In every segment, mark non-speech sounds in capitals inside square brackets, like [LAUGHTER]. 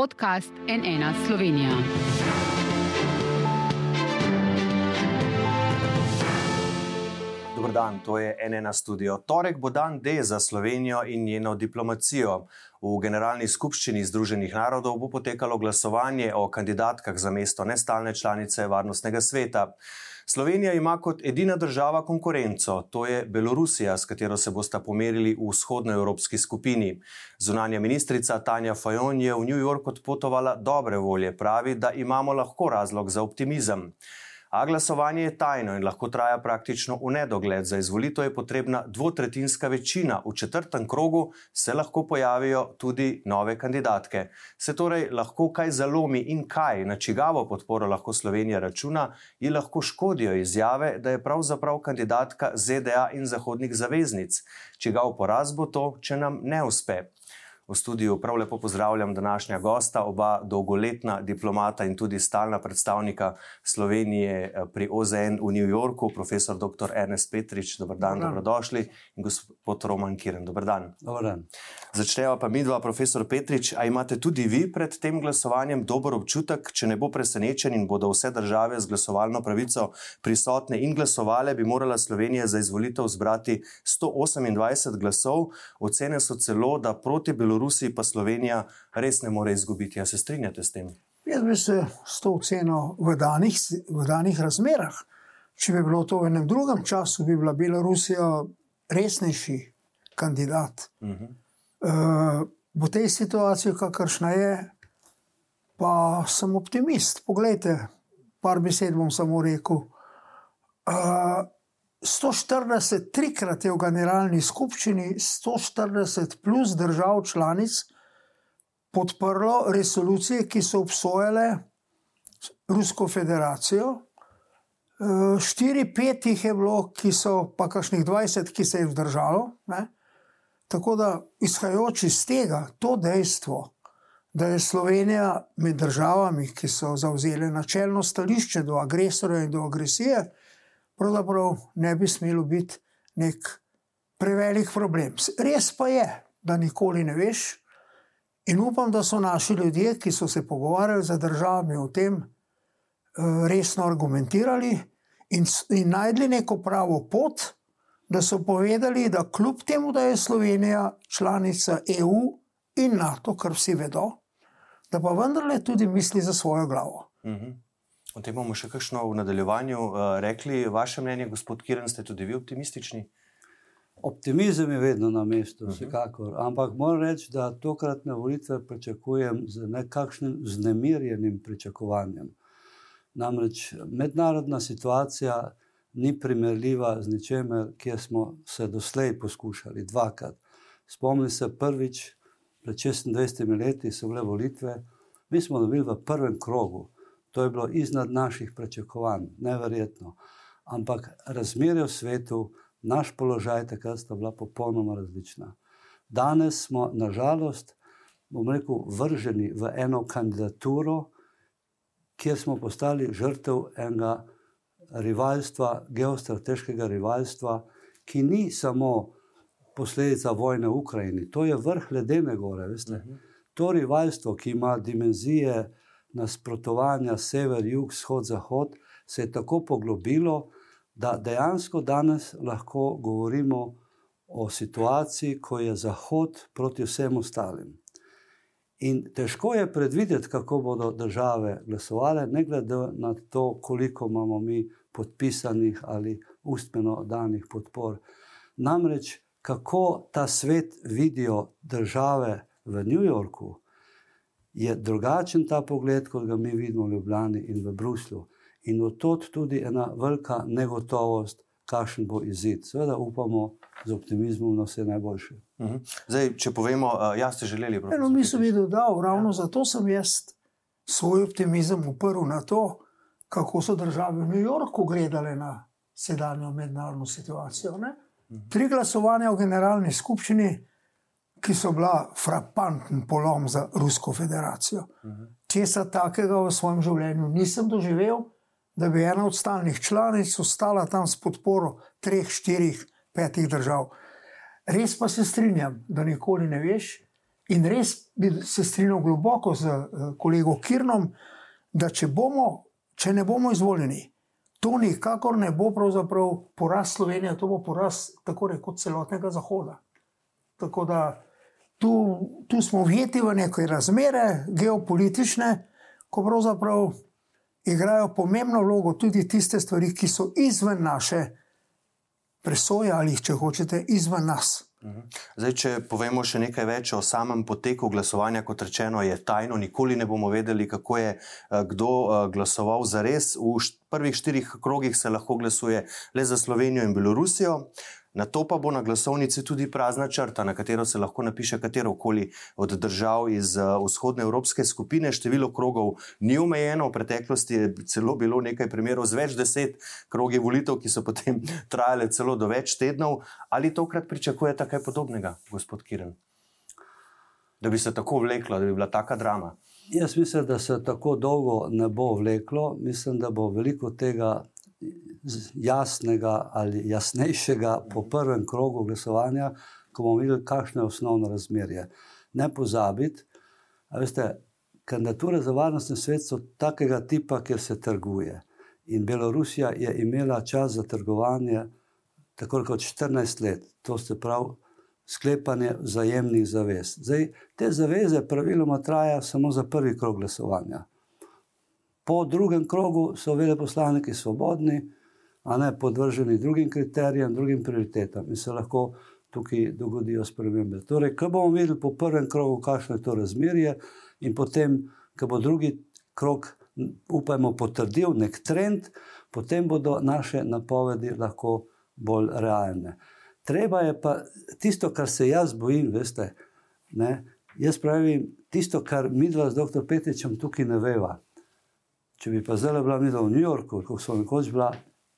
podcast NN Slovenija. Dobro dan, to je NN studio. Torek bo dan D za Slovenijo in njeno diplomacijo. V Generalni skupščini Združenih narodov bo potekalo glasovanje o kandidatkah za mesto nestalne članice Varnostnega sveta. Slovenija ima kot edina država konkurenco, to je Belorusija, s katero se bosta pomerili v vzhodnoevropski skupini. Zunanja ministrica Tanja Fajon je v New York odpotovala dobre volje, pravi, da imamo lahko razlog za optimizem. A glasovanje je tajno in lahko traja praktično v nedogled. Za izvolitev je potrebna dvotretinska večina. V četrtem krogu se lahko pojavijo tudi nove kandidatke. Se torej lahko kaj zalomi in kaj, na čigavo podporo lahko Slovenija računa, ji lahko škodijo izjave, da je pravzaprav kandidatka ZDA in zahodnih zaveznic. Čigav poraz bo to, če nam ne uspe. V studiu prav lepo pozdravljam današnja gosta, oba dolgoletna diplomata in tudi stalna predstavnika Slovenije eh, pri OZN v New Yorku, profesor dr. Ernest Petrič. Dobr dan, dan. dobrodošli in gospod Roman Kiren. Dobr dan. Dobar dan. Začneva pa mi dva, profesor Petrič. A imate tudi vi pred tem glasovanjem dober občutek, če ne bo presenečen in bodo vse države z glasovalno pravico prisotne in glasovale, bi morala Slovenija za izvolitev zbrati 128 glasov. Ocene so celo, da proti Belorusiji Rusiji pa Slovenija res ne more izgubiti. Ja, se strinjate s tem? Jaz bi se s to oceno v danih, v danih razmerah, če bi bilo to v enem drugem času, bi bila Belorusija resnejši kandidat. Uh -huh. uh, v tej situaciji, kakršna je, pa sem optimist. Poglejte, par besed bom samo rekel. Uh, 140, trikrat je v generalni skupščini, 140 plus držav članic podprlo resolucije, ki so obsojale Rusko federacijo. Eh, štiri, pet jih je bilo, ki so pa kakšnih 20, ki se je vzdržalo. Ne? Tako da, izhajajoč iz tega, to dejstvo, da je Slovenija med državami, ki so zauzele načelno stališče do agresorja in do agresije, pravzaprav ne bi smelo biti nek prevelik problem. Res pa je, da nikoli ne veš. In upam, da so naši ljudje, ki so se pogovarjali z državami o tem, eh, resno argumentirali in, in najdli neko pravo pot, da so povedali, da kljub temu, da je Slovenija članica EU in NATO, kar vsi vedo, da pa vendarle tudi misli za svojo glavo. Uh mhm. -huh. O tem bomo še kakšno v nadaljevanju uh, rekli. Vaše mnenje, gospod Kiren, ste tudi vi optimistični? Optimizem je vedno na mestu, uh mhm. -huh. vsekakor. Ampak moram reči, da tokratne volitve pričakujem z nekakšnim znemirjenim pričakovanjem. Namreč mednarodna situacija ni primerljiva z ničemer, kjer smo se doslej poskušali dvakrat. Spomni se prvič, pred 26 leti so bile volitve, mi smo dobili v prvem krogu. To je bilo iznad naših pričakovanj, neverjetno. Ampak razmere v svetu, naš položaj takrat sta bila popolnoma različna. Danes smo, nažalost, bomo rekel, vrženi v eno kandidaturo, kjer smo postali žrtev enega rivalstva, geostrateškega rivalstva, ki ni samo posledica vojne v Ukrajini, to je vrh ledene gore. Veste? Uh mhm. -huh. To rivalstvo, ki ima dimenzije nasprotovanja sever, jug, vzhod, zahod, se je tako poglobilo, da dejansko danes lahko govorimo o situaciji, ko je Zahod proti vsem ostalim. In težko je predvideti, kako bodo države glasovale, ne glede na to, koliko imamo mi podpisanih ali ustmeno danih podpor. Namreč, kako ta svet vidijo države v New Yorku, je drugačen ta pogled, kot ga mi vidimo v Ljubljani in v Bruslju. In od tudi ena velika negotovost, kakšen bo izid. Seveda upamo z optimizmom na vse najboljše. Mhm. Zdaj, če povemo, jaz ste želeli prav. No, mi smo videli, da ravno zato sem jaz svoj optimizem uprl na to, kako so države v New Yorku gledale na sedanjo mednarodno situacijo. Ne? Mhm. Tri glasovanja v generalni skupščini ki so bila frapanten polom za Rusko federacijo. Česa takega v svojem življenju nisem doživel, da bi ena od stalnih članic ostala tam s podporo treh, štirih, petih držav. Res pa se strinjam, da nikoli ne veš, In res bi se strinjal globoko z uh, kolegom Kirnom, da če, bomo, če ne bomo izvoljeni, to nikakor ne bo pravzaprav poraz Slovenije, to bo poraz tako rekoč celotnega Zahoda. Tako da tu, tu smo vjeti v neke razmere, geopolitične, ko pravzaprav igrajo pomembno vlogo tudi tiste stvari, ki so izven naše presoje ali, če hočete, izven nas. Mhm. Zdaj, če povemo še nekaj več o samem poteku glasovanja, kot rečeno, je tajno, nikoli ne bomo vedeli, kako je eh, kdo eh, glasoval za res. V prvih štirih krogih se lahko glasuje le za Slovenijo in Belorusijo. Na to pa bo na glasovnici tudi prazna črta, na katero se lahko napiše katero koli od držav iz uh, vzhodne evropske skupine. Število krogov ni omejeno, v preteklosti je celo bilo nekaj primerov z več deset krogi volitev, ki so potem [LAUGHS] trajale celo do več tednov. Ali tokrat pričakujete kaj podobnega, gospod Kiren? Da bi se tako vleklo, da bi bila taka drama. Jaz mislim, da se tako dolgo ne bo vleklo. Mislim, da bo veliko tega jasnega ali jasnejšega po prvem krogu glasovanja, ko bomo videli, kakšno je osnovno razmerje. Ne pozabiti, da kandidature za varnostni svet so takega tipa, kjer se trguje. In Belorusija je imela čas za trgovanje tako kot 14 let, to se pravi sklepanje vzajemnih zavez. Zdaj, te zaveze praviloma trajajo samo za prvi krog glasovanja. Po drugem krogu so veleposlaniki svobodni, a ne podvrženi drugim kriterijem, drugim prioritetam in se lahko tukaj dogodijo spremembe. Torej, ko bomo videli po prvem krogu, kakšno je to razmerje, in potem, ko bo drugi krog, upajmo, potrdil nek trend, potem bodo naše napovedi lahko bolj realne. Treba je pa tisto, kar se jaz bojim, veste. Ne? Jaz pravim, tisto, kar mi dva z dr. Petičem tukaj ne veva. Če bi pa zdaj bila mi v New Yorku, kot so nekoč bila,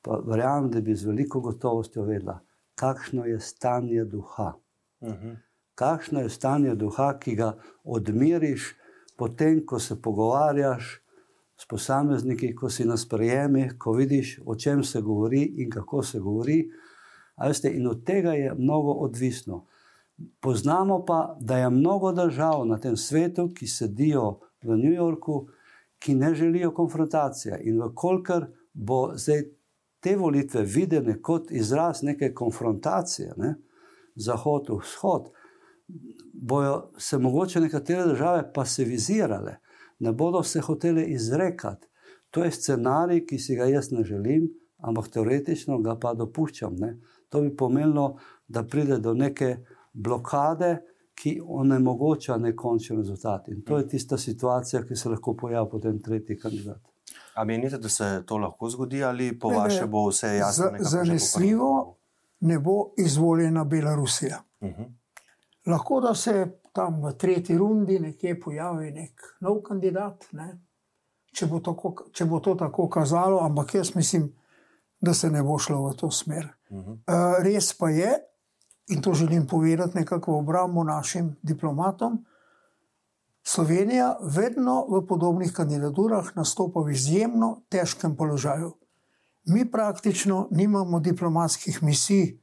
pa verjamem, da bi z veliko gotovostjo vedela, kakšno je stanje duha. Uh mhm. -huh. Kakšno je stanje duha, ki ga odmiriš, potem, ko se pogovarjaš s posamezniki, ko si na sprejemi, ko vidiš, o čem se govori in kako se govori. Veste, in od tega je mnogo odvisno. Poznamo pa, da je mnogo držav na tem svetu, ki sedijo v New Yorku, ki ne želijo konfrontacije. In vkolikor bo zdaj te volitve videne kot izraz neke konfrontacije, ne? Zahod-Vzhod, bodo se mogoče nekatere države pasivizirale, ne bodo se hotele izrekati. To je scenarij, ki si ga jaz ne želim, ampak teoretično ga pa dopuščam. Ne? To bi pomenilo, da pride do neke blokade, ki onemogoča nekončen rezultat. In to je tista situacija, ki se lahko pojavi potem tretji kandidat. A menite, da se to lahko zgodi, ali po vašem bo vse jasno? Zanesljivo ne bo izvoljena Belorusija. Uh mhm. -huh. Lahko da se tam v tretji rundi nekje pojavi nek nov kandidat, ne? če, bo tako, če bo to tako kazalo, ampak jaz mislim, da se ne bo šlo v to smer. Uh -huh. uh, res pa je, in to želim povedati nekako v obrambo našim diplomatom. Slovenija vedno v podobnih kandidaturah nastopa v izjemno težkem položaju. Mi praktično nimamo diplomatskih misij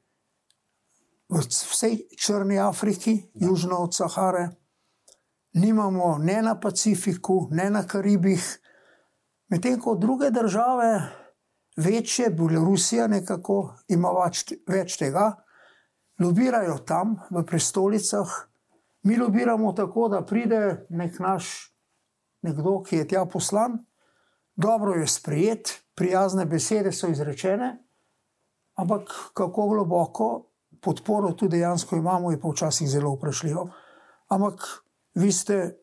v vsej Črni Afriki, da. južno od Sahare, nimamo ne na Pacifiku, ne na Karibih, medtem ko druge države, večje, Belorusija, nekako ima več tega, lobirajo tam v prestolicah. Mi lobiramo tako, da pride nek naš, nekdo, ki je tja poslan, dobro je sprejet, prijazne besede so izrečene, ampak kako globoko podporo tu dejansko imamo, je pa včasih zelo vprašljivo. Ampak vi ste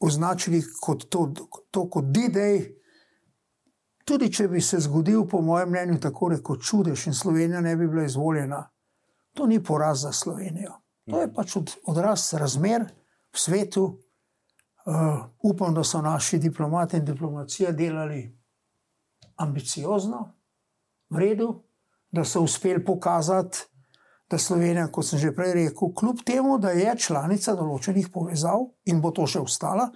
označili kot to, to kot D-Day. Tudi če bi se zgodil, po mojem mnenju, tako rekoč čudež in Slovenija ne bi bila izvoljena, to ni poraz za Slovenijo. To je pač od, odraz razmer v svetu. Uh, upam, da so naši diplomati in diplomacija delali ambiciozno, v redu, da so uspeli pokazati, da Slovenija, kot sem že prej rekel, kljub temu, da je članica določenih povezav in bo to še ostala,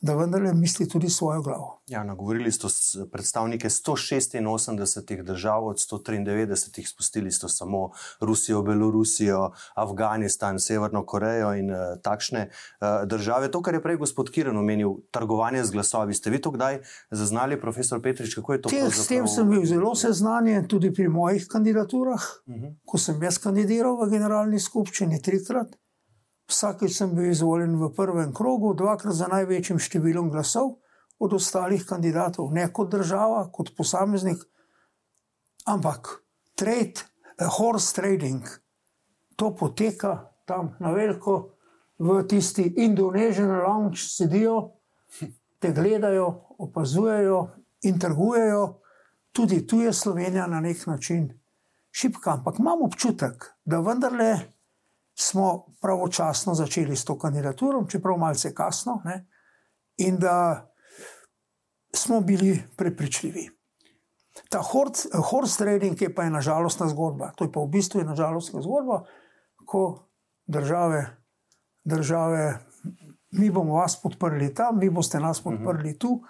da vendarle misli tudi svojo glavo. Ja, nagovorili ste predstavnike 186 držav, od 193 spustili ste samo Rusijo, Belorusijo, Afganistan, Severno Korejo in uh, takšne uh, države. To, kar je prej gospod Kiren omenil, trgovanje z glasovi. Ste vi to kdaj zaznali, profesor Petrič, kako je to? Te, s tem sem bil zelo seznanjen tudi pri mojih kandidaturah, uh mhm. -huh. ko sem jaz kandidiral v generalni skupščini trikrat. Vsakeč sem bil izvoljen v prvem krogu, dvakrat za največjim številom glasov od ostalih kandidatov, ne kot država, kot posameznik, ampak trade, uh, horse trading, to poteka tam na veliko, v tisti Indonesian lounge sedijo, te gledajo, opazujejo in trgujejo. Tudi tu je Slovenija na nek način šipka, ampak imam občutek, da vendarle smo pravočasno začeli s to kandidaturo, čeprav malce kasno, ne, in da smo bili prepričljivi. Ta horse trading je pa ena žalostna zgodba. To je pa v bistvu ena žalostna zgodba, ko države, države, mi bomo vas podprli tam, vi boste nas mhm. podprli tu.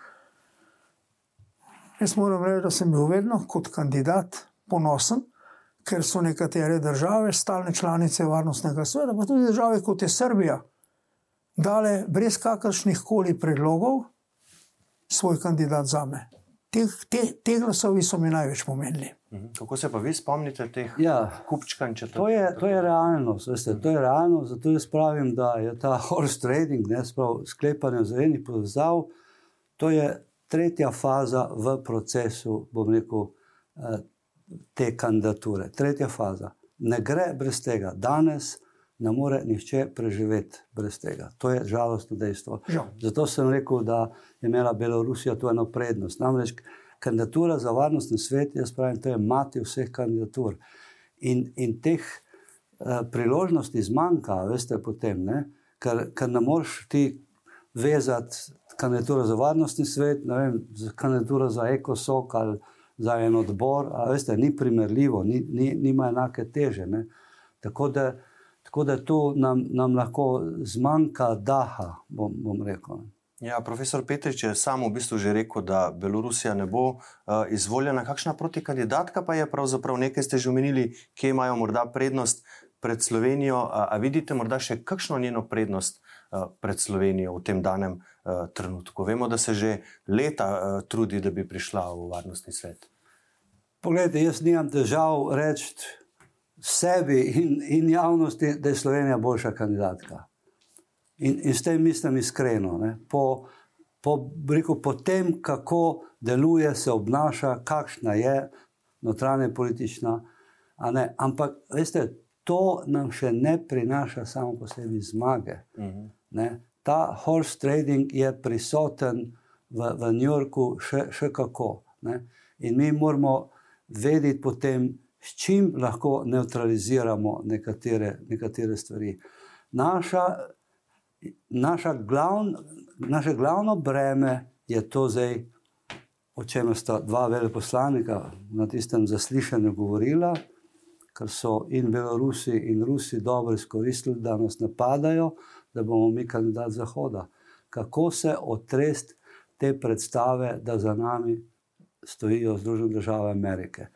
Jaz moram reči, da sem bil vedno kot kandidat ponosen, ker so nekatere države, stalne članice varnostnega sveta, pa tudi države kot je Srbija, dale brez kakršnih koli predlogov svoj kandidat za me. Te, te, te glasovi so mi največ pomenili. Mhm. Kako se pa vi spomnite teh ja, kupčkanj? To je, to je realnost. Veste, to je realnost. Zato jaz pravim, da je ta horse trading, ne sprav sklepanje vzajemnih povezav, to je tretja faza v procesu, bom rekel, eh, te kandidature. Tretja faza. Ne gre brez tega. Danes ne more nihče preživeti brez tega. To je žalostno dejstvo. Žal. Zato sem rekel, da je imela Belorusija tu eno prednost. Namreč kandidatura za varnostni svet, jaz pravim, to je mati vseh kandidatur. In, in teh uh, priložnosti zmanjka, veste, potem, ne? ker, ker ne moreš ti vezati kandidature za varnostni svet, vem, kandidature za ekosok ali za en odbor, veste, ni primerljivo, ni, ni, nima enake teže. Tako da, tako da tu nam, nam lahko zmanjka daha, bom, bom rekel. Ja, profesor Petrič je sam v bistvu že rekel, da Belorusija ne bo uh, izvoljena. Kakšna protikandidatka pa je pravzaprav nekaj, ste že omenili, kje imajo morda prednost pred Slovenijo. A, a vidite morda še kakšno njeno prednost uh, pred Slovenijo v tem danem uh, trenutku? Vemo, da se že leta uh, trudi, da bi prišla v varnostni svet. Poglejte, jaz nimam težav reči sebi in, in javnosti, da je Slovenija boljša kandidatka. In, in s tem mislim iskreno. Po, po, rekel, po tem, kako deluje, se obnaša, kakšna je notranja politična. Ampak, veste, to nam še ne prinaša samo po sebi zmage. Uh mhm. -huh. Ta horse trading je prisoten v, v New Yorku še, še kako. Ne? In mi moramo vedeti potem, s čim lahko neutraliziramo nekatere, nekatere stvari. Naša, naša glavn, naše glavno breme je to zdaj, o čemer sta dva veleposlanika na tistem zaslišanju govorila, ker so in Belorusi in Rusi dobro izkoristili, da nas napadajo, da bomo mi kandidat Zahoda. Kako se otresti te predstave, da za nami stojijo Združene države Amerike.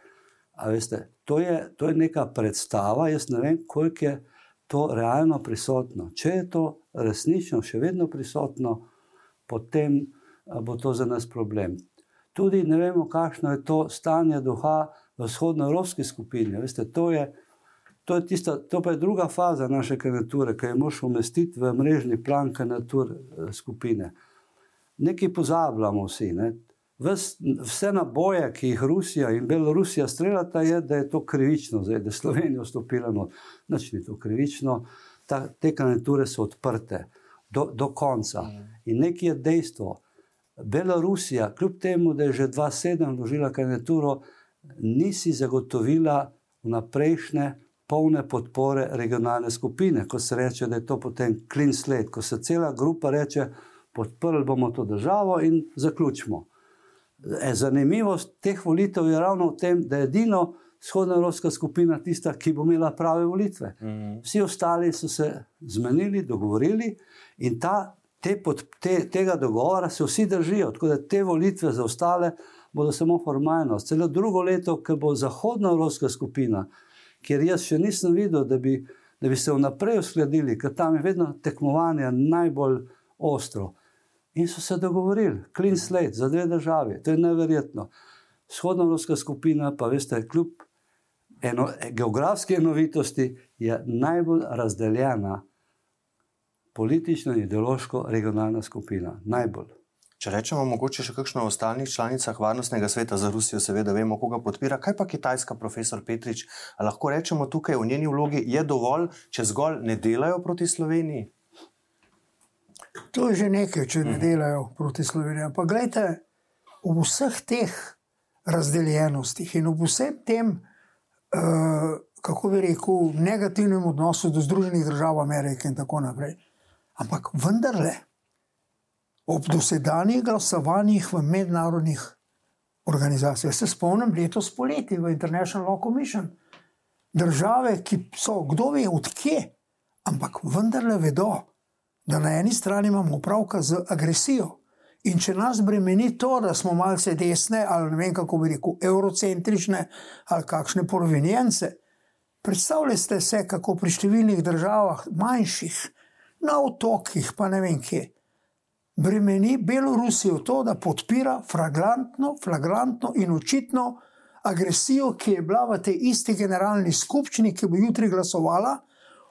Veste, to, je, to je neka predstava, jaz ne vem, koliko je to realno prisotno. Če je to resnično, še vedno prisotno, potem bo to za nas problem. Tudi ne vemo, kakšno je to stanje duha v vzhodnoevropski skupini. Veste, to, je, to, tista, to pa je druga faza naše kandidature, ki jo moš umestiti v mrežni plan kandidatur eh, skupine. Nekaj pozabljamo vsi. Ne? Ves, vse naboje, ki jih Rusija in Belorusija streljata, je, da je to krivično, zdaj, da je Slovenija vstopila noč. Noč ni to krivično, Ta, te kandidature so odprte do, do konca. Mm. In nekaj je dejstvo. Belorusija, kljub temu, da je že 2007 vložila kandidaturo, nisi zagotovila vnaprejšnje polne podpore regionalne skupine, ko se reče, da je to potem clean slate, ko se cela grupa reče, podprli bomo to državo in zaključimo. E, zanimivost teh volitev je ravno v tem, da je edino vzhodna evropska skupina tista, ki bo imela prave volitve. Mhm. Vsi ostali so se zmenili, dogovorili in ta, te pod, te, tega dogovora se vsi držijo, tako da te volitve za ostale bodo samo formalnost. Celo drugo leto, ki bo zahodna evropska skupina, kjer jaz še nisem videl, da bi, da bi se vnaprej uskladili, ker tam je vedno tekmovanje najbolj ostro. In so se dogovorili, clean slate za dve državi, to je neverjetno. Vzhodna evropska skupina, pa veste, kljub eno, geografske enovitosti, je najbolj razdeljena politično in ideološko regionalna skupina. Najbolj. Če rečemo, mogoče še kakšno o ostalih članicah varnostnega sveta za Rusijo, seveda vemo, koga podpira. Kaj pa Kitajska, profesor Petrič? A lahko rečemo tukaj v njeni vlogi, je dovolj, če zgolj ne delajo proti Sloveniji? To je že nekaj, če ne delajo proti Sloveniji. Ampak gledajte, v vseh teh razdeljenostih in v vsem tem, uh, kako bi rekel, negativnem odnosu do Združenih držav Amerike in tako naprej. Ampak vendarle, ob dosedanjih glasovanjih v mednarodnih organizacijah, se spomnim letos poleti v International Law Commission, države, ki so kdo ve odkje, ampak vendarle vedo, da na eni strani imamo opravka z agresijo. In če nas bremeni to, da smo malce desne, ali ne vem kako bi rekel, eurocentrične ali kakšne porovenjence, predstavljajte se, kako pri številnih državah, manjših, na otokih, pa ne vem kje, bremeni Belorusijo to, da podpira flagrantno, flagrantno in očitno agresijo, ki je bila v tej isti generalni skupščini, ki bo jutri glasovala,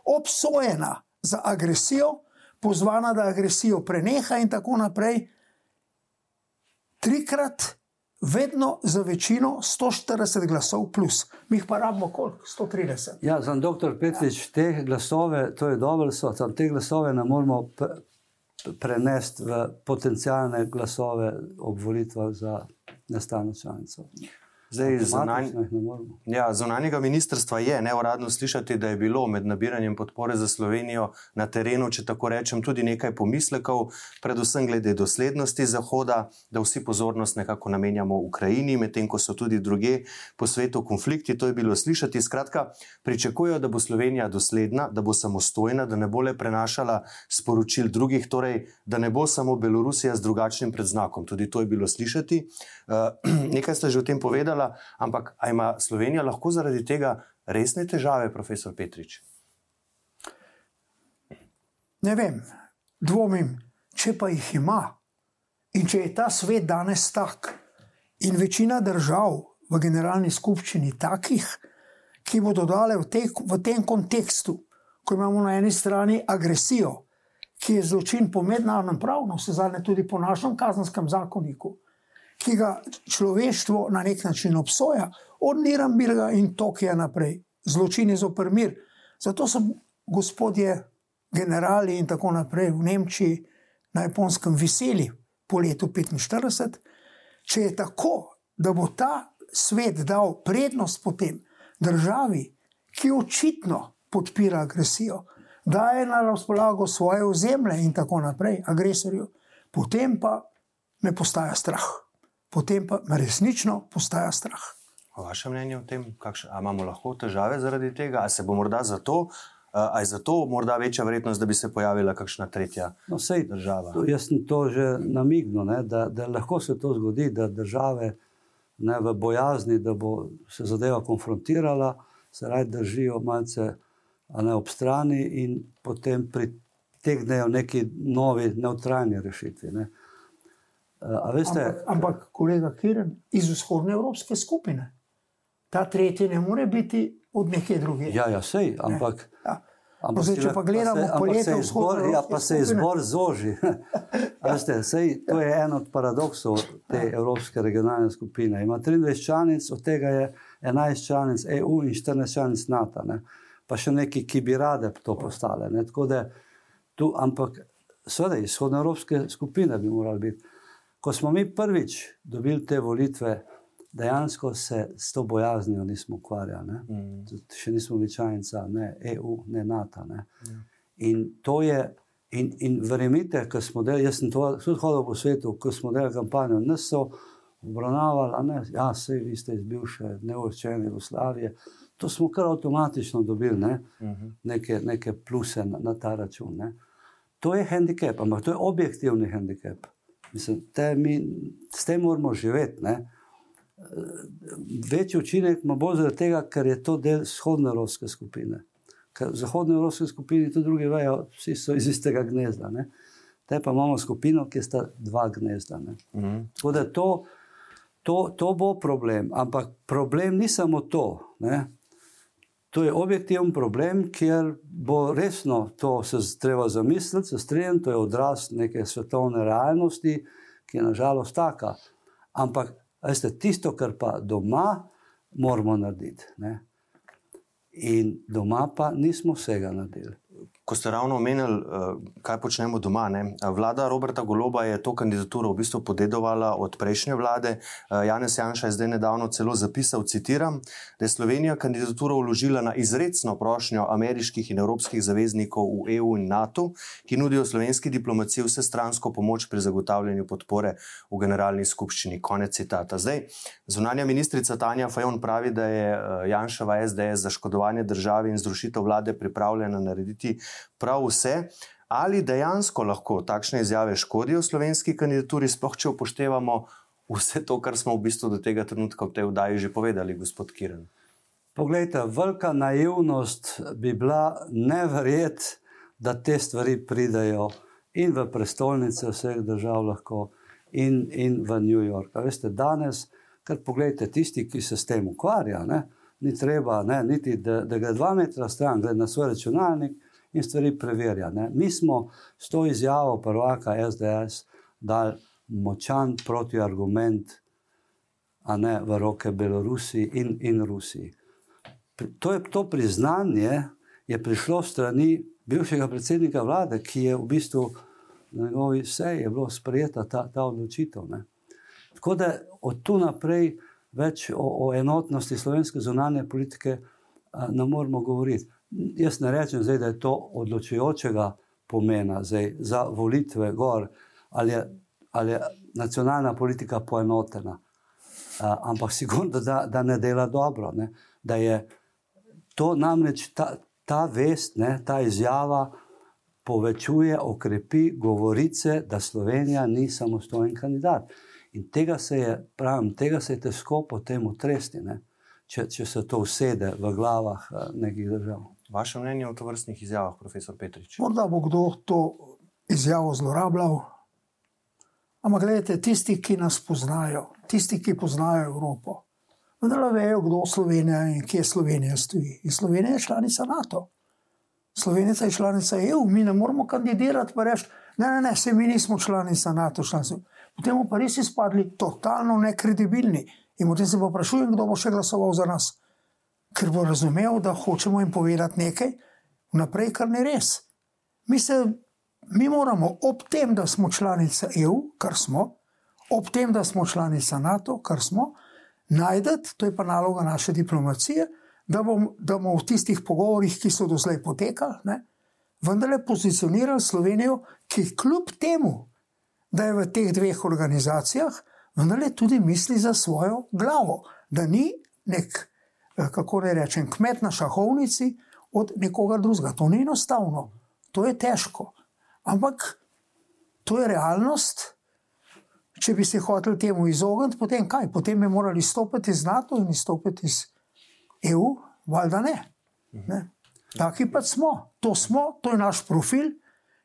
obsojena za agresijo, pozvana, da agresijo preneha in tako naprej trikrat, vedno za večino 140 glasov, plus. mi jih pa rabimo koliko? 130. Ja, za dr. Petrič, ja. te glasove, to je dobro, so tam te glasove ne moramo prenesti v potencijalne glasove ob volitvah za nestano članico. Zdaj, zunanj, ja, zunanjega ministrstva je neuradno slišati, da je bilo med nabiranjem podpore za Slovenijo na terenu, če tako rečem, tudi nekaj pomislekov, predvsem glede doslednosti Zahoda, da vsi pozornost nekako namenjamo Ukrajini, medtem ko so tudi druge po svetu konflikti. To je bilo slišati. Skratka, pričakujejo, da bo Slovenija dosledna, da bo samostojna, da ne bo le prenašala sporočil drugih, torej da ne bo samo Belorusija z drugačnim predznakom. Tudi to je bilo slišati. Uh, [CLEARS THROAT] nekaj ste že o tem povedali povedala, ampak ali ima Slovenija lahko zaradi tega resne težave, profesor Petrič? Ne vem, dvomim, če pa jih ima in če je ta svet danes tak in večina držav v generalni skupščini takih, ki bodo dale v, te, v tem kontekstu, ko imamo na eni strani agresijo, ki je zločin po mednarodnem pravu, vse zadnje tudi po našem kazenskem zakoniku ki ga človeštvo na nek način obsoja, od Nirambilga in Tokija naprej, zločini za mir. Zato so gospodje, generali in tako naprej v Nemčiji, na japonskem veseli po letu 1945. Če je tako, da bo ta svet dal prednost potem državi, ki očitno podpira agresijo, da je na razpolago svoje ozemlje in tako naprej, agresorju, potem pa me postaja strah potem pa me resnično postaja strah. Vaše mnenje o tem, ali imamo lahko težave zaradi tega, ali se bo morda zato. Ali je zato morda večja verjetnost, da bi se pojavila kakšna tretja no, sej, država? Jaz sem to že namignil, ne, da, da lahko se to zgodi, da države ne, v bojazni, da bo se zadeva konfrontirala, se raj držijo malce ne, ob strani in potem pritegnejo neki novi, neutralni rešitvi. Ne. Veste, ampak, ampak, kolega Kiren, iz vzhodne evropske skupine, ta tretji ne more biti od neke druge. Ja, ja, sej, ampak. Ne, ja. Ampak, zdaj, če pa gledamo po letu, ja, pa se izbor zoži. [LAUGHS] Veste, sej, to je en od paradoksov te evropske regionalne skupine. Ima 23 članic, od tega je 11 članic EU in 14 članic NATO, ne? pa še neki, ki bi rade to postale. Tu, ampak, seveda, izhodne evropske skupine bi morali biti. Ko smo mi prvič dobili te volitve, dejansko se s to bojaznijo nismo ukvarjali. Mm. Še nismo bili članica ne EU, ne NATO. Ne. Mm. In to je, in, in verjemite, ker smo delali, jaz sem to tudi hodil po svetu, ko smo delali kampanjo, nas so obravnavali, da ja, se vi ste iz bivše neurčene Jugoslavije. To smo kar avtomatično dobili, ne? mm -hmm. neke, neke pluse na, na ta račun. Ne? To je handicap, ampak to je objektivni handicap. Mislim, te mi, s tem moramo živeti. Ne? Večji učinek ima bolj zaradi tega, ker je to del vzhodne evropske skupine. Ker v zahodni evropski skupini tudi drugi vejo, vsi so iz istega gnezda. Ne? Te pa imamo skupino, ki sta dva gnezda. Mm -hmm. Tako da to, to, to bo problem. Ampak problem ni samo to. Ne? To je objektiven problem, kjer bo resno to se treba zamisliti, se strinjam, to je odraz neke svetovne realnosti, ki je nažalost taka. Ampak veste, tisto, kar pa doma moramo narediti. Ne? In doma pa nismo vsega naredili. Ko ste ravno omenili, eh, kaj počnemo doma. Ne? Vlada Roberta Goloba je to kandidaturo v bistvu podedovala od prejšnje vlade. Eh, Janez Janša je zdaj nedavno celo zapisal, citiram, da je Slovenija kandidaturo vložila na izredno prošnjo ameriških in evropskih zaveznikov v EU in NATO, ki nudijo slovenski diplomaciji vse stransko pomoč pri zagotavljanju podpore v generalni skupščini. Konec citata. Zdaj, zunanja ministrica Tanja Fajon pravi, da je eh, Janšava SDS za škodovanje države in zrušitev vlade pripravljena narediti prav vse, ali dejansko lahko takšne izjave škodijo slovenski kandidaturi, sploh če upoštevamo vse to, kar smo v bistvu do tega trenutka v tej vdaji že povedali, gospod Kiren. Poglejte, velika naivnost bi bila neverjet, da te stvari pridejo in v prestolnice vseh držav, lahko, in, in v New York. Veste, danes, kar pogledajte, tisti, ki se s tem ukvarjajo, ni treba, ne, niti da, da gre dva metra stran, glede na svoj računalnik, in stvari preverja. Ne. Mi smo s to izjavo prvaka SDS dali močan protiargument, a ne v roke Belorusiji in, in Rusiji. To, je, to priznanje je prišlo strani bivšega predsednika vlade, ki je v bistvu na njegovi seji bila sprejeta ta, ta odločitev. Ne. Tako da od tu naprej več o, o enotnosti slovenske zunanje politike a, ne moremo govoriti. Jaz ne rečem, zdaj, da je to odločujočega pomena zdaj, za volitve gor, ali je, ali je nacionalna politika poenotena. Uh, ampak [LAUGHS] sigurno, da, da ne dela dobro. Ne? Da je to namreč ta, ta vest, ne, ta izjava povečuje, okrepi govorice, da Slovenija ni samostojen kandidat. In tega se je, pravim, tega se je težko potem utresti, če, če se to usede v glavah nekih držav. Vaše mnenje o to vrstnih izjavah, profesor Petrič? Morda bo kdo to izjavo zlorabljal. Ampak gledajte, tisti, ki nas poznajo, tisti, ki poznajo Evropo, vendar vejo, kdo je Slovenija in kje Slovenija stoji. In Slovenija je članica NATO. Slovenija je članica EU, mi ne moramo kandidirati in reči, ne, ne, ne, se mi nismo članica NATO. Članica. Potem bomo pa res izpadli totalno nekredibilni. In potem se pa vprašujem, kdo bo še glasoval za nas ker bo razumel, da hočemo jim povedati nekaj, vnaprej, kar ni res. Mi, se, mi moramo ob tem, da smo članica EU, kar smo, ob tem, da smo članica NATO, kar smo, najdete, to je pa naloga naše diplomacije, da, bom, da bomo v tistih pogovorih, ki so do zdaj potekali, vendarle pozicionirali Slovenijo, ki kljub temu, da je v teh dveh organizacijah, vendarle tudi misli za svojo glavo, da ni nek. Eh, kako naj rečem, kmet na šahovnici od nekoga drugega. To ni enostavno, to je težko. Ampak to je realnost. Če bi se hoteli temu izogniti, potem kaj? Potem bi morali stopiti iz NATO in izstopiti iz EU, valjda ne. ne. Taki pa smo, to smo, to je naš profil.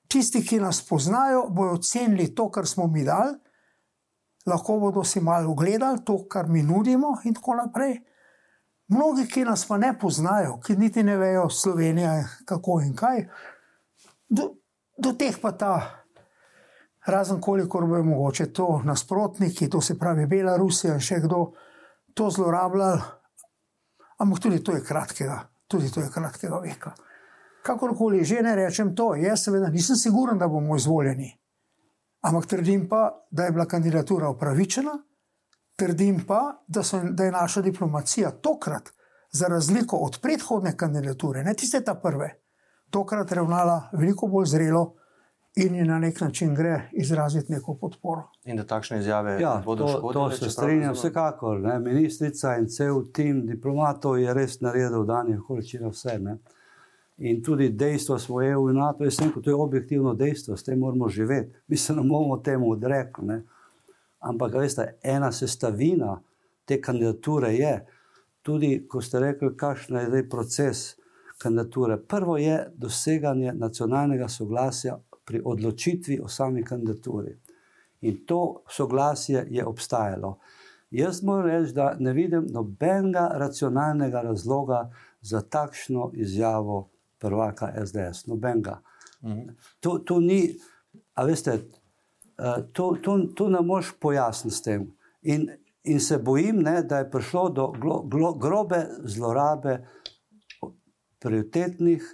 Tisti, ki nas poznajo, bodo ocenili to, kar smo mi dali, lahko bodo si malo ogledali to, kar mi nudimo, in tako naprej. Mnogi, ki nas pa ne poznajo, ki niti ne vejo Slovenije, kako in kaj, do, do teh pa ta, razen kolikor bo mogoče to nasprotniki, to se pravi Belorusija in še kdo to zlorabljal, ampak tudi to je kratkega, tudi to je kratkega veka. Kakorkoli že ne rečem to, jaz seveda nisem siguren, da bomo izvoljeni. Ampak trdim pa, da je bila kandidatura upravičena, Trdim pa, da, so, da je naša diplomacija tokrat, za razliko od predhodne kandidature, ne tiste ta prve, tokrat ravnala veliko bolj zrelo in je na nek način gre izraziti neko podporo. In da takšne izjave ja, bodo škodile. To, to se strinjam, vsekakor. Ne? Ministrica in cel tim diplomatov je res naredil v danjih okoliščinah vse. Ne? In tudi dejstvo smo EU in NATO, jaz sem rekel, to je objektivno dejstvo, s tem moramo živeti. Mi se ne bomo temu odrekli. Ampak, veste, ena sestavina te kandidature je, tudi ko ste rekli, kakšen je zdaj proces kandidature. Prvo je doseganje nacionalnega soglasja pri odločitvi o sami kandidaturi. In to soglasje je obstajalo. Jaz moram reči, da ne vidim nobenega racionalnega razloga za takšno izjavo prvaka SDS, nobenega. Mhm. To, to ni, a veste, to, to, to ne moš pojasniti s tem. In, in se bojim, ne, da je prišlo do glo, glo, grobe zlorabe prioritetnih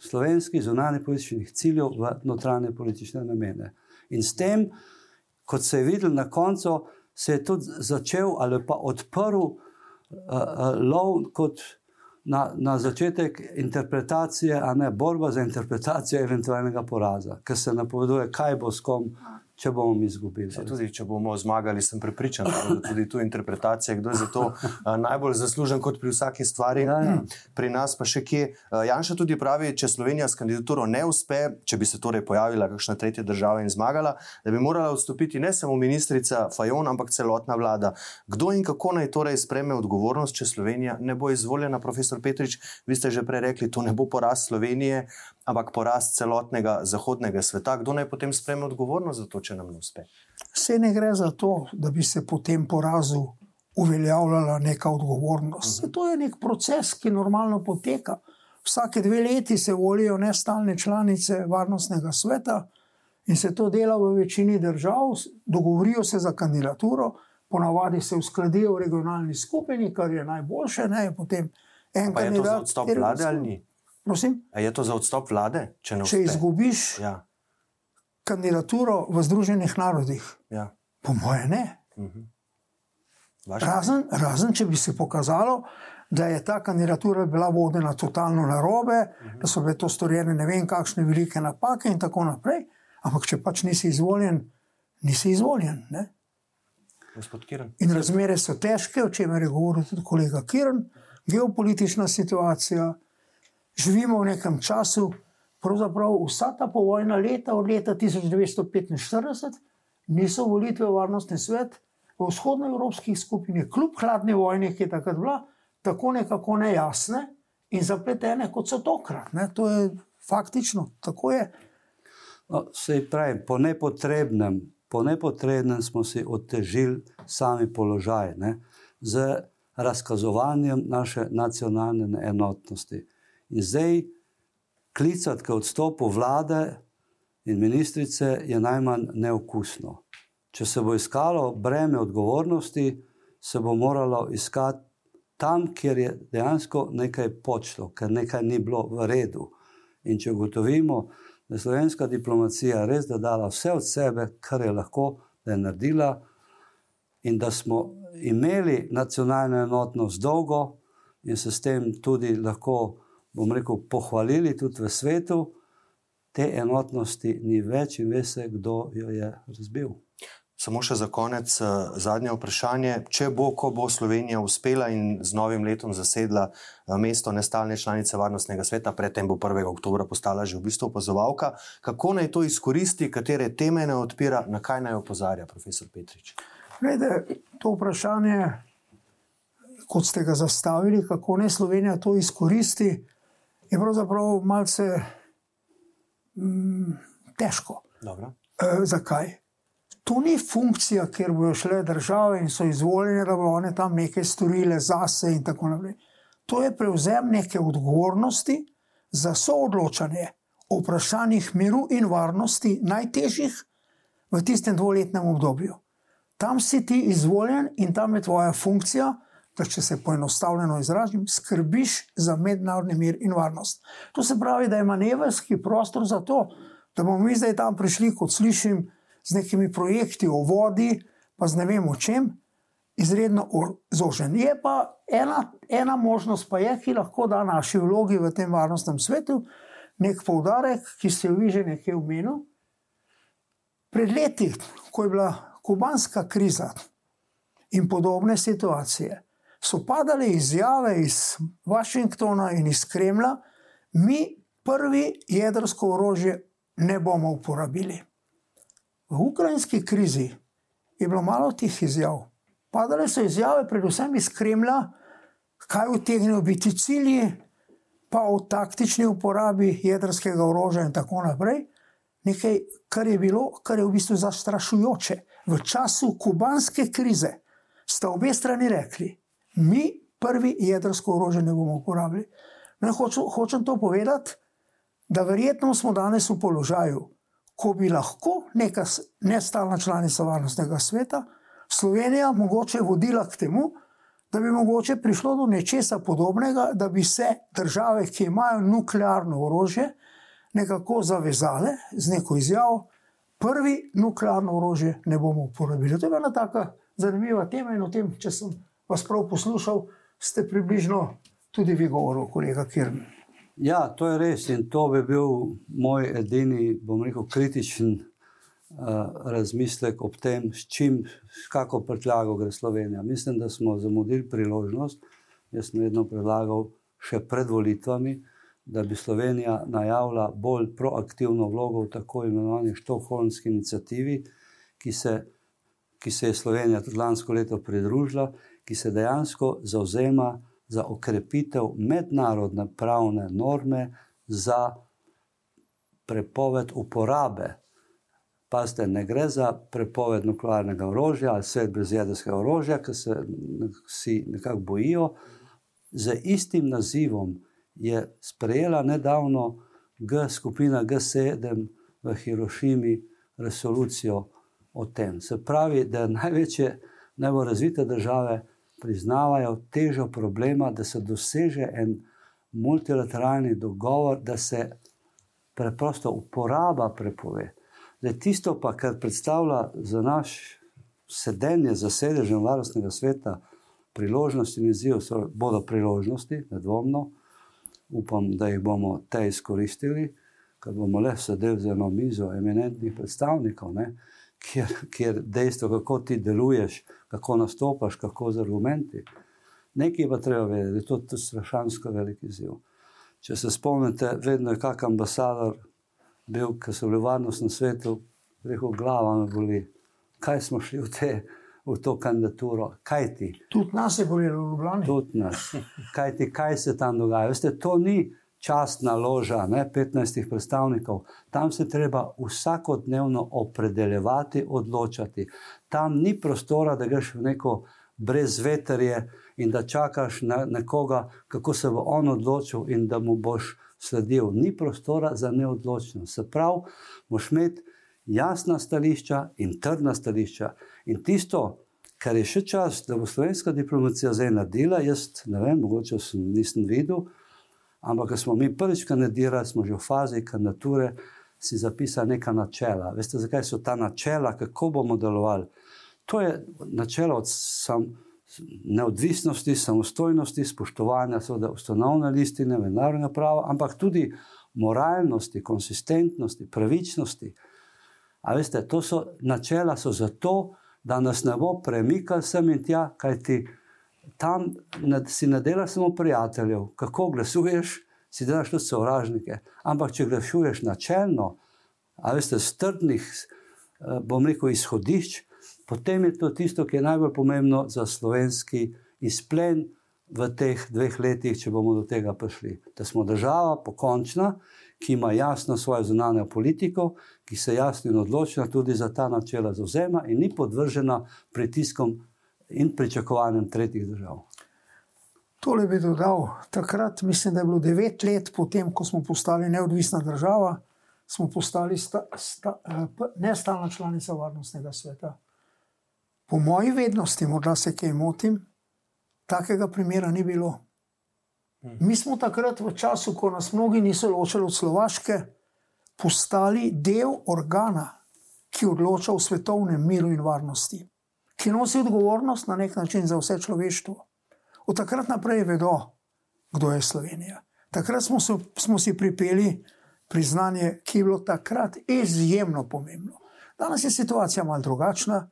slovenskih zunanjih političnih ciljev v notranje politične namene. In s tem, kot se je videl na koncu, se je tudi začel ali pa odprl uh, uh, lov kot na, na začetek interpretacije, a ne borba za interpretacijo eventualnega poraza, ker se napoveduje, kaj bo s kom. Če bomo mi izgubili. Tudi, če bomo zmagali, sem prepričan, da je tudi tu interpretacija, kdo je za to najbolj zaslužen, kot pri vsaki stvari. Ja, ja. Pri nas pa še kje. Janša tudi pravi, če Slovenija s kandidaturo ne uspe, če bi se torej pojavila kakšna tretja država in zmagala, da bi morala odstopiti ne samo ministrica Fajon, ampak celotna vlada. Kdo in kako naj torej spreme odgovornost, če Slovenija ne bo izvoljena, profesor Petrič, vi ste že prej rekli, to ne bo poraz Slovenije, ampak poraz celotnega zahodnega sveta. Kdo naj potem spreme odgovornost za to, če nam ne uspe? Vse ne gre za to, da bi se po tem porazu uveljavljala neka odgovornost. Uh -huh. To je nek proces, ki normalno poteka. Vsake dve leti se volijo nestalne članice varnostnega sveta in se to dela v večini držav, dogovorijo se za kandidaturo, ponavadi se uskladijo v regionalni skupini, kar je najboljše. Ne, potem en kandidat. Je to za odstop vlade ali ni? Prosim? A je to za odstop vlade? Če, če izgubiš ja. kandidaturo v Združenih narodih, ja. po moje ne. Uh mhm. -huh. razen, razen, če bi se pokazalo, da je ta kandidatura bila vodena totalno na robe, uh mhm. -huh. da so bile to storjene ne vem kakšne velike napake in tako naprej. Ampak če pač nisi izvoljen, nisi izvoljen. Ne? In razmere so težke, o čemer je govoril tudi kolega Kirn, geopolitična situacija živimo v nekem času, pravzaprav vsa ta povojna leta, od leta 1945, niso volitve v varnostni svet, v vzhodnoevropskih skupinah, kljub hladni vojni, ki je takrat bila, tako nekako nejasne in zapletene, kot so tokrat. Ne? To je faktično tako. Je. No, se pravi, po nepotrebnem, po nepotrebnem smo si otežili sami položaj ne? z razkazovanjem naše nacionalne enotnosti. In zdaj klicati k odstopu vlade in ministrice je najmanj neokusno. Če se bo iskalo breme odgovornosti, se bo moralo iskati tam, kjer je dejansko nekaj počlo, ker nekaj ni bilo v redu. In če ugotovimo, da je slovenska diplomacija res da dala vse od sebe, kar je lahko, da je naredila, in da smo imeli nacionalno enotnost dolgo, in se s tem tudi lahko bom rekel, pohvalili tudi v svetu, te enotnosti ni več in veste, kdo jo je razbil. Samo še za konec, eh, zadnje vprašanje. Če bo, ko bo Slovenija uspela in z novim letom zasedla eh, mesto nestalne članice Varnostnega sveta, predtem bo 1. oktober postala že v bistvu opazovalka, kako naj to izkoristi, katere teme naj odpira, na kaj naj opozarja profesor Petrič? Glede, to vprašanje, kot ste ga zastavili, kako naj Slovenija to izkoristi, je pravzaprav malce mm, težko. E, zakaj? To ni funkcija, kjer bodo šle države in so izvoljene, da bodo one tam nekaj storile zase in tako naprej. To je prevzem neke odgovornosti za soodločanje o vprašanjih miru in varnosti, najtežjih v tistem dvoletnem obdobju. Tam si ti izvoljen in tam je tvoja funkcija, da če se poenostavljeno izrazim, skrbiš za mednarodni mir in varnost. To se pravi, da je manevrski prostor za to, da bomo mi zdaj tam prišli, kot slišim, z nekimi projekti o vodi, pa z ne vem o čem, izredno zožen. Je pa ena, ena možnost, pa je, ki lahko da naši vlogi v tem varnostnem svetu nek poudarek, ki ste jo vi že nekaj omenili. Pred leti, ko je bila kubanska kriza in podobne situacije, so padale izjave iz Washingtona in iz Kremlja, mi prvi jedrsko orožje ne bomo uporabili. V ukrajinski krizi je bilo malo tih izjav. Padale so izjave, predvsem iz Kremlja, kaj utegnejo biti cilji, pa o taktični uporabi jedrskega orožja in tako naprej. Nekaj, kar je bilo, kar je v bistvu zastrašujoče. V času kubanske krize sta obe strani rekli, mi prvi jedrsko orožje ne bomo uporabili. No, hočem, hočem to povedati, da verjetno smo danes v položaju, ko bi lahko neka nestalna članica varnostnega sveta Slovenija mogoče vodila k temu, da bi mogoče prišlo do nečesa podobnega, da bi se države, ki imajo nuklearno orožje, nekako zavezale z neko izjavo, prvi nuklearno orožje ne bomo uporabili. To je ena tako zanimiva tema in o tem, če sem vas prav poslušal, ste približno tudi vi govorili, kolega Kirn. Ja, to je res in to bi bil moj edini, bom rekel, kritičen razmislek ob tem, s čim, s kako prtljago gre Slovenija. Mislim, da smo zamudili priložnost. Jaz sem vedno predlagal, še pred volitvami, da bi Slovenija najavila bolj proaktivno vlogo v tako imenovani Štokholmski inicijativi, ki se, ki se je Slovenija tudi lansko leto pridružila, ki se dejansko zauzema za okrepitev mednarodne pravne norme za prepoved uporabe Pazite, ne gre za prepoved nuklearnega orožja ali svet brez jedrskega orožja, ki se vsi nekako bojijo. Z istim nazivom je sprejela nedavno G skupina G7 v Hirošimi resolucijo o tem. Se pravi, da največje, najbolj razvite države priznavajo težo problema, da se doseže en multilateralni dogovor, da se preprosto uporaba prepove. Zdaj, tisto, pa, kar predstavlja za naš sedenje, za sedežem varnostnega sveta, priložnosti in izziv, bodo priložnosti, nedvomno. Upam, da jih bomo te izkoristili, ker bomo le sedeli za eno mizo eminentnih predstavnikov, ne, kjer, kjer dejstvo, kako ti deluješ, kako nastopaš, kako z argumenti. Nekaj pa treba vedeti, da je to strašansko velik izziv. Če se spomnite, vedno je kak ambasador bil, ki so bili varnostni na svetu, rekel, glava me boli. Kaj smo šli v, te, v to kandidaturo? Kaj ti? Tudi nas je bolelo v Ljubljani. Tudi nas. Kaj ti, kaj se tam dogaja? Veste, to ni častna loža, ne, 15 predstavnikov. Tam se treba vsakodnevno opredeljevati, odločati. Tam ni prostora, da greš v neko brezveterje in da čakaš na nekoga, kako se bo on odločil in da mu boš sledil, ni prostora za neodločnost. Se pravi, moš imeti jasna stališča in trdna stališča. In tisto, kar je še čas, da bo slovenska diplomacija zdaj naredila, jaz ne vem, mogoče sem, nisem videl, ampak ko smo mi prvič kandidirali, smo že v fazi kandidature. Si zapisali neka načela. Veste, zakaj so ta načela, kako bomo delovali? To je načelo od samega neodvisnosti, samostojnosti, spoštovanja seveda ustanovne listine, mednarodnega prava, ampak tudi moralnosti, konsistentnosti, pravičnosti. A veste, to so načela so zato, da nas ne bo premikal sem in tja, kaj ti tam ne, si ne delaš samo prijateljev, kako glasuješ, si delaš tudi sovražnike. Ampak če glasuješ načelno, a veste, strdnih, eh, bom rekel, izhodišč, potem je to tisto, ki je najbolj pomembno za slovenski izplen v teh dveh letih, če bomo do tega prišli. Da smo država pokončna, ki ima jasno svojo zunanjo politiko, ki se jasno in odločena tudi za ta načela zauzema in ni podvržena pritiskom in pričakovanjem tretjih držav. Tole bi dodal. Takrat, mislim, da je bilo devet let potem, ko smo postali neodvisna država, smo postali sta, sta, eh, nestalna članica Varnostnega sveta. Po moji vednosti, morda se kaj motim, takega primera ni bilo. Mhm. Mi smo takrat, v času, ko nas mnogi niso ločili od Slovaške, postali del organa, ki odloča o svetovnem miru in varnosti, ki nosi odgovornost na nek način za vse človeštvo. Od takrat naprej vedo, kdo je Slovenija. Takrat smo, so, smo si pripeli priznanje, ki je bilo takrat izjemno pomembno. Danes je situacija malce drugačna.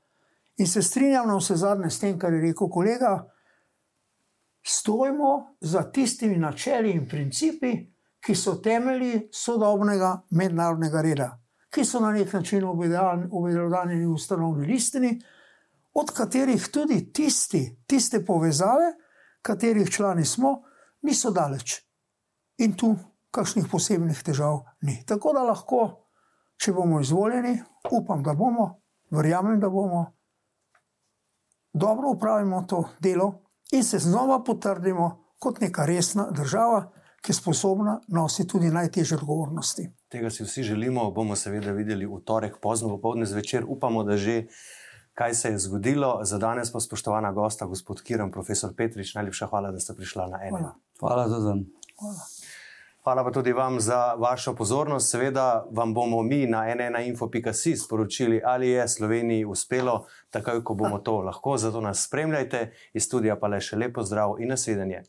In se strinjam na vse zadnje s tem, kar je rekel kolega. Stojimo za tistimi načeli in principi, ki so temelji sodobnega mednarodnega reda, ki so na nek način obvedodanjeni v ustanovni listini, od katerih tudi tisti, tiste povezave, katerih člani smo, niso daleč. In tu kakšnih posebnih težav ni. Tako da lahko, če bomo izvoljeni, upam, da bomo, verjamem, da bomo dobro upravimo to delo in se znova potrdimo kot neka resna država, ki je sposobna nositi tudi najtežje odgovornosti. Tega si vsi želimo, bomo seveda videli v torek, pozno popoldne zvečer. Upamo, da že kaj se je zgodilo. Za danes pa spoštovana gosta, gospod Kiran, profesor Petrič, najlepša hvala, da ste prišla na eno. Hvala, hvala za dan. Hvala. Hvala pa tudi vam za vašo pozornost. Seveda vam bomo mi na nnainfo.si sporočili, ali je Sloveniji uspelo, takoj ko bomo to lahko. Zato nas spremljajte, iz studija pa le še lepo zdrav in nasvidenje.